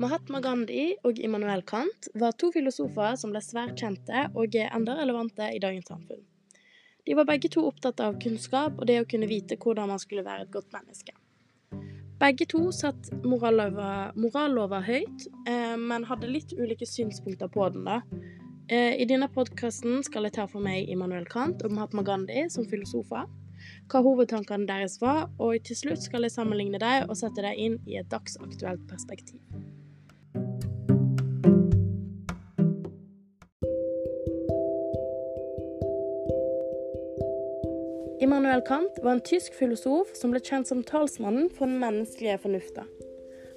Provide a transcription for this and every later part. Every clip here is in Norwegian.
Mahatma Gandhi og Immanuel Kant var to filosofer som ble svært kjente og er enda relevante i dagens samfunn. De var begge to opptatt av kunnskap og det å kunne vite hvordan man skulle være et godt menneske. Begge to satt morallover, morallover høyt, eh, men hadde litt ulike synspunkter på den. da. Eh, I denne podkasten skal jeg ta for meg Immanuel Kant og Mahatma Gandhi som filosofer hva hovedtankene deres var, og til slutt skal jeg sammenligne dem og sette dem inn i et dagsaktuelt perspektiv. Immanuel Kant var en tysk filosof som ble kjent som talsmannen for den menneskelige fornufta.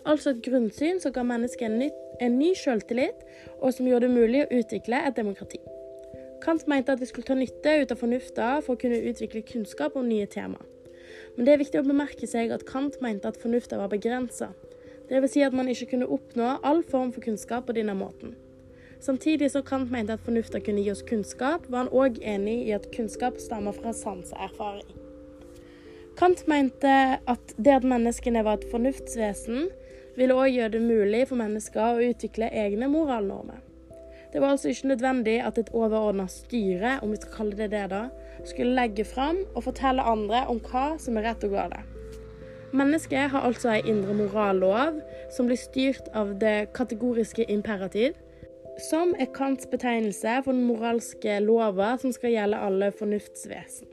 Altså et grunnsyn som ga mennesket en en ny selvtillit, og som gjorde det mulig å utvikle et demokrati. Kant mente at vi skulle ta nytte ut av fornufta for å kunne utvikle kunnskap om nye tema. Men det er viktig å bemerke seg at Kant mente at fornufta var begrensa. Dvs. Si at man ikke kunne oppnå all form for kunnskap på denne måten. Samtidig som Kant mente at fornufta kunne gi oss kunnskap, var han òg enig i at kunnskap stammer fra sanseerfaring. Kant mente at det at menneskene var et fornuftsvesen, ville òg gjøre det mulig for mennesker å utvikle egne moralnormer. Det var altså ikke nødvendig at et overordna styre, om vi skal kalle det det, da, skulle legge fram og fortelle andre om hva som er rett og galt. Mennesket har altså en indre morallov som blir styrt av det kategoriske imperativ, som er Kants betegnelse for den moralske lover som skal gjelde alle fornuftsvesen.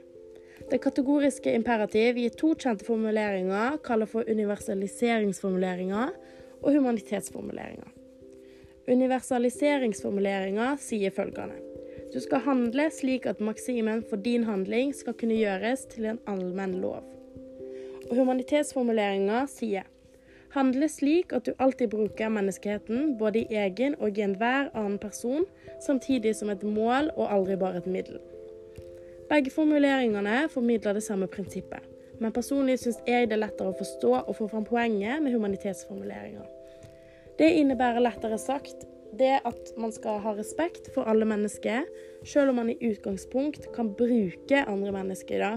Det kategoriske imperativ gir to kjente formuleringer, kaller for universaliseringsformuleringer og humanitetsformuleringer. Universaliseringsformuleringer sier følgende Du skal handle slik at maksimen for din handling skal kunne gjøres til en allmenn lov. Og humanitetsformuleringer sier Handle slik at du alltid bruker menneskeheten, både i egen og i enhver annen person, samtidig som et mål og aldri bare et middel. Begge formuleringene formidler det samme prinsippet, men personlig syns jeg det er lettere å forstå og få fram poenget med humanitetsformuleringer. Det innebærer lettere sagt det at man skal ha respekt for alle mennesker, selv om man i utgangspunkt kan bruke andre mennesker, da,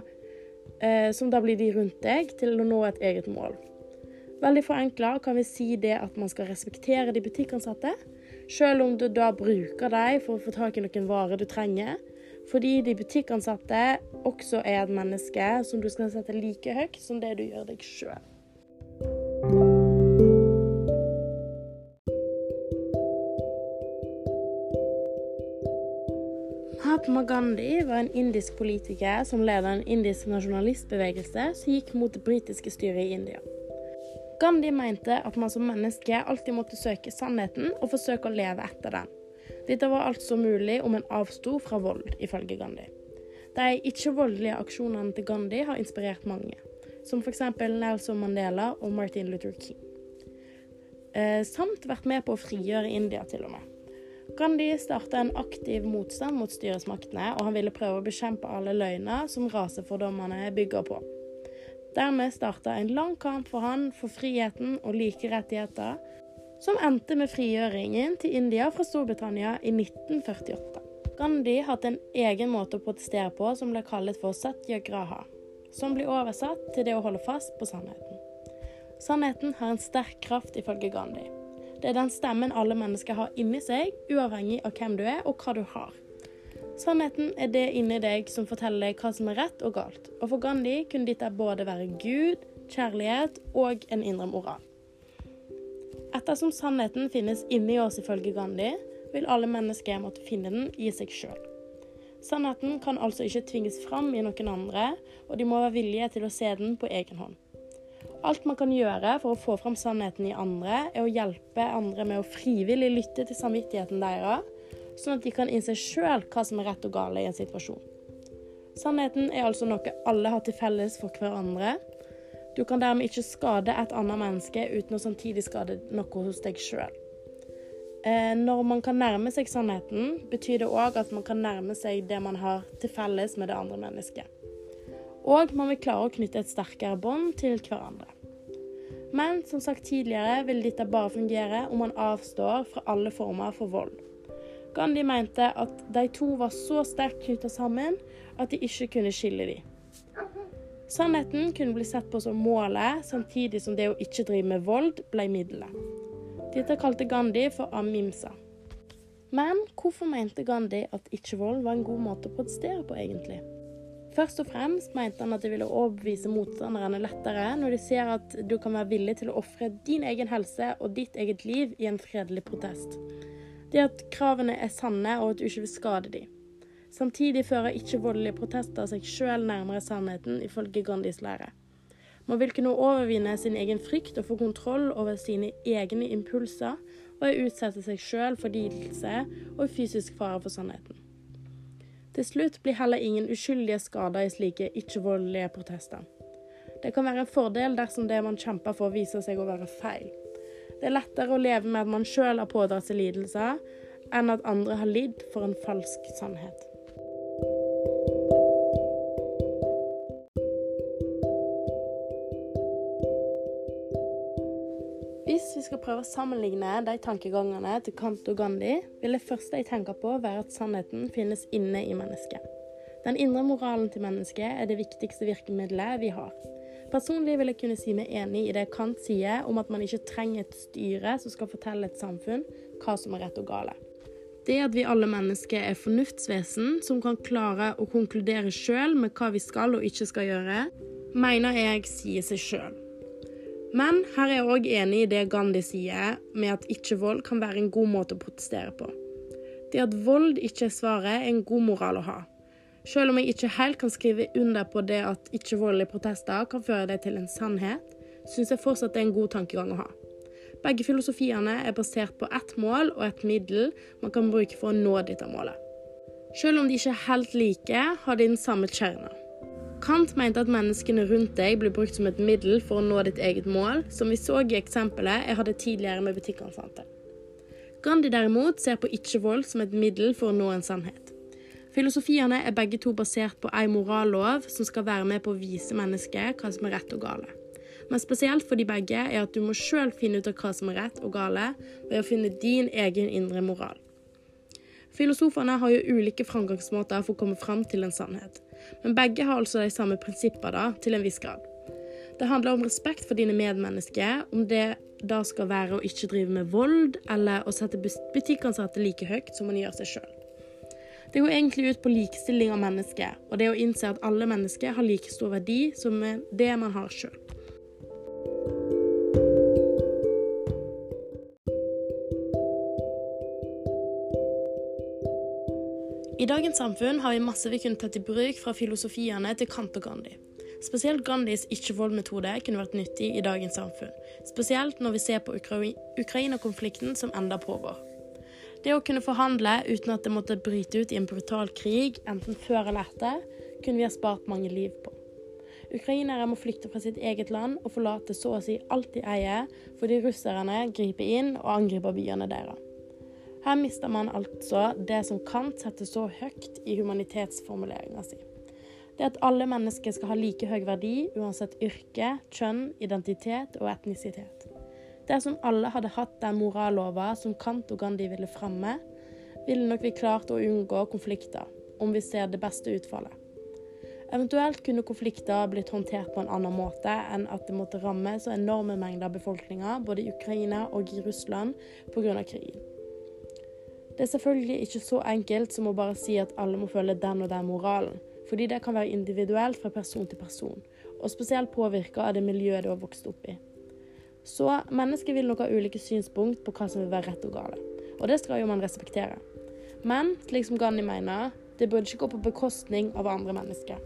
eh, som da blir de rundt deg, til å nå et eget mål. Veldig forenkla kan vi si det at man skal respektere de butikkansatte, selv om du da bruker dem for å få tak i noen varer du trenger, fordi de butikkansatte også er et menneske som du skal sette like høyt som det du gjør deg sjøl. Mahatma Gandhi var en indisk politiker som ledet en indisk nasjonalistbevegelse som gikk mot det britiske styret i India. Gandhi mente at man som menneske alltid måtte søke sannheten og forsøke å leve etter den. Dette var altså mulig om en avsto fra vold, ifølge Gandhi. De ikke-voldelige aksjonene til Gandhi har inspirert mange, som f.eks. Nelson Mandela og Martin Luther King. Eh, samt vært med på å frigjøre India, til og med. Gandhi starta en aktiv motstand mot styresmaktene, og han ville prøve å bekjempe alle løgner som rasefordommene bygger på. Dermed starta en lang kamp for han for friheten og like rettigheter, som endte med frigjøringen til India fra Storbritannia i 1948. Gandhi hadde en egen måte å protestere på som ble kalt for satyagraha, som blir oversatt til det å holde fast på sannheten. Sannheten har en sterk kraft, ifølge Gandhi. Det er den stemmen alle mennesker har inni seg, uavhengig av hvem du er og hva du har. Sannheten er det inni deg som forteller deg hva som er rett og galt. Og for Gandhi kunne dette både være Gud, kjærlighet og en indre moral. Ettersom sannheten finnes inni oss ifølge Gandhi, vil alle mennesker måtte finne den i seg sjøl. Sannheten kan altså ikke tvinges fram i noen andre, og de må være villige til å se den på egen hånd. Alt man kan gjøre for å få fram sannheten i andre, er å hjelpe andre med å frivillig lytte til samvittigheten deres, sånn at de kan innse sjøl hva som er rett og galt i en situasjon. Sannheten er altså noe alle har til felles for hverandre. Du kan dermed ikke skade et annet menneske uten å samtidig skade noe hos deg sjøl. Eh, når man kan nærme seg sannheten, betyr det òg at man kan nærme seg det man har til felles med det andre mennesket. Og man vil klare å knytte et sterkere bånd til hverandre. Men som sagt tidligere vil dette bare fungere om man avstår fra alle former for vold. Gandhi mente at de to var så sterkt knytta sammen at de ikke kunne skille dem. Sannheten kunne bli sett på som målet, samtidig som det å ikke drive med vold ble middelet. Dette kalte Gandhi for amimsa. Men hvorfor mente Gandhi at ikke-vold var en god måte å protestere på, egentlig? Først og fremst mente han at det ville overbevise motstanderne lettere når de ser at du kan være villig til å ofre din egen helse og ditt eget liv i en fredelig protest. Det at kravene er sanne og at du ikke vil skade dem. Samtidig fører ikke-voldelige protester seg sjøl nærmere sannheten, ifølge Gandhis lære. Man vil kunne overvinne sin egen frykt og få kontroll over sine egne impulser, og utsette seg sjøl for lidelse og fysisk fare for sannheten. Til slutt blir heller ingen uskyldige skader i slike ikke-voldelige protester. Det kan være en fordel dersom det man kjemper for, viser seg å være feil. Det er lettere å leve med at man sjøl har pådratt seg lidelser, enn at andre har lidd for en falsk sannhet. Hvis vi skal prøve å sammenligne de tankegangene til Kant og Gandhi, vil det første jeg tenker på, være at sannheten finnes inne i mennesket. Den indre moralen til mennesket er det viktigste virkemidlet vi har. Personlig vil jeg kunne si meg enig i det Kant sier om at man ikke trenger et styre som skal fortelle et samfunn hva som er rett og gale. Det at vi alle mennesker er fornuftsvesen som kan klare å konkludere sjøl med hva vi skal og ikke skal gjøre, mener jeg sier seg sjøl. Men her er jeg òg enig i det Gandhi sier, med at ikke-vold kan være en god måte å protestere på. Det at vold ikke er svaret, er en god moral å ha. Selv om jeg ikke helt kan skrive under på det at ikke-voldelige protester kan føre deg til en sannhet, syns jeg fortsatt det er en god tankegang å ha. Begge filosofiene er basert på ett mål og et middel man kan bruke for å nå dette målet. Selv om de ikke er helt like, har de den samme kjerna. Kant mente at menneskene rundt deg blir brukt som et middel for å nå ditt eget mål, som vi så i eksempelet jeg hadde tidligere med butikkansatte. Gandhi derimot ser på ikke-vold som et middel for å nå en sannhet. Filosofiene er begge to basert på ei morallov som skal være med på å vise mennesket hva som er rett og gale. Men spesielt for de begge er at du må sjøl finne ut av hva som er rett og gale, ved å finne din egen indre moral. Filosofene har jo ulike framgangsmåter for å komme fram til en sannhet. Men begge har altså de samme prinsipper, da, til en viss grad. Det handler om respekt for dine medmennesker, om det da skal være å ikke drive med vold, eller å sette butikkansatte like høyt som man gjør seg sjøl. Det går egentlig ut på likestilling av mennesker, og det å innse at alle mennesker har like stor verdi som det man har sjøl. I dagens samfunn har vi masse vi kunne tatt i bruk fra filosofiene til Kant og Gandhi. Spesielt Gandhis ikke-vold-metode kunne vært nyttig i dagens samfunn. Spesielt når vi ser på Ukraina-konflikten som enda pågår. Det å kunne forhandle uten at det måtte bryte ut i en brutal krig, enten før eller etter, kunne vi ha spart mange liv på. Ukrainere må flykte fra sitt eget land og forlate så å si alt de eier, fordi russerne griper inn og angriper byene deres. Her mister man altså det som Kant setter så høyt i humanitetsformuleringa si. Det at alle mennesker skal ha like høy verdi uansett yrke, kjønn, identitet og etnisitet. Dersom alle hadde hatt den morallova som Kant og Gandhi ville fremme, ville nok vi klart å unngå konflikter, om vi ser det beste utfallet. Eventuelt kunne konflikter blitt håndtert på en annen måte enn at det måtte ramme så enorme mengder befolkninger både i Ukraina og i Russland pga. krigen. Det er selvfølgelig ikke så enkelt som å bare si at alle må følge den og den moralen, fordi det kan være individuelt fra person til person, og spesielt påvirka av det miljøet du har vokst opp i. Så mennesker vil nok ha ulike synspunkt på hva som vil være rett og gale, og det skal jo man respektere. Men slik som Gandhi mener, det burde ikke gå på bekostning av andre mennesker.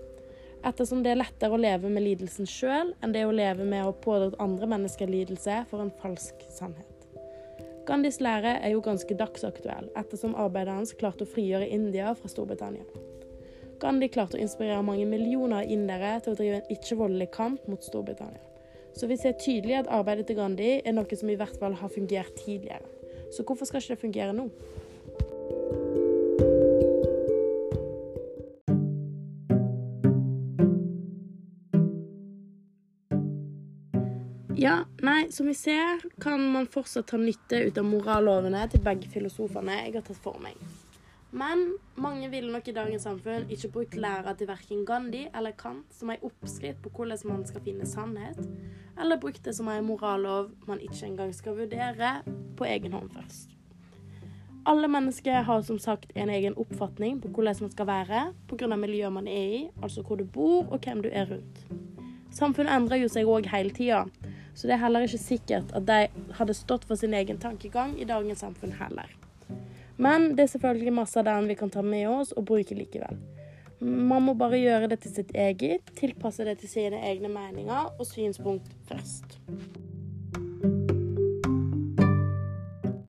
Ettersom det er lettere å leve med lidelsen sjøl enn det å leve med å pådra andre mennesker lidelse for en falsk sannhet. Gandhis lære er jo ganske dagsaktuell, ettersom arbeidet hans klarte å frigjøre India fra Storbritannia. Gandhi klarte å inspirere mange millioner indere til å drive en ikke-voldelig kamp mot Storbritannia. Så vi ser tydelig at arbeidet til Gandhi er noe som i hvert fall har fungert tidligere. Så hvorfor skal ikke det fungere nå? Ja, nei, som vi ser, kan man fortsatt ta nytte ut av morallovene til begge filosofene jeg har tatt for meg. Men mange ville nok i dagens samfunn ikke brukt læra til verken Gandhi eller Kant som ei oppskrift på hvordan man skal finne sannhet, eller brukt det som ei morallov man ikke engang skal vurdere på egen hånd først. Alle mennesker har som sagt en egen oppfatning på hvordan man skal være pga. miljøet man er i, altså hvor du bor og hvem du er rundt. Samfunnet endrer jo seg òg hele tida, så det er heller ikke sikkert at de hadde stått for sin egen tankegang i dagens samfunn heller. Men det er selvfølgelig masse av den vi kan ta med oss og bruke likevel. Man må bare gjøre det til sitt eget, tilpasse det til sine egne meninger og synspunkt først.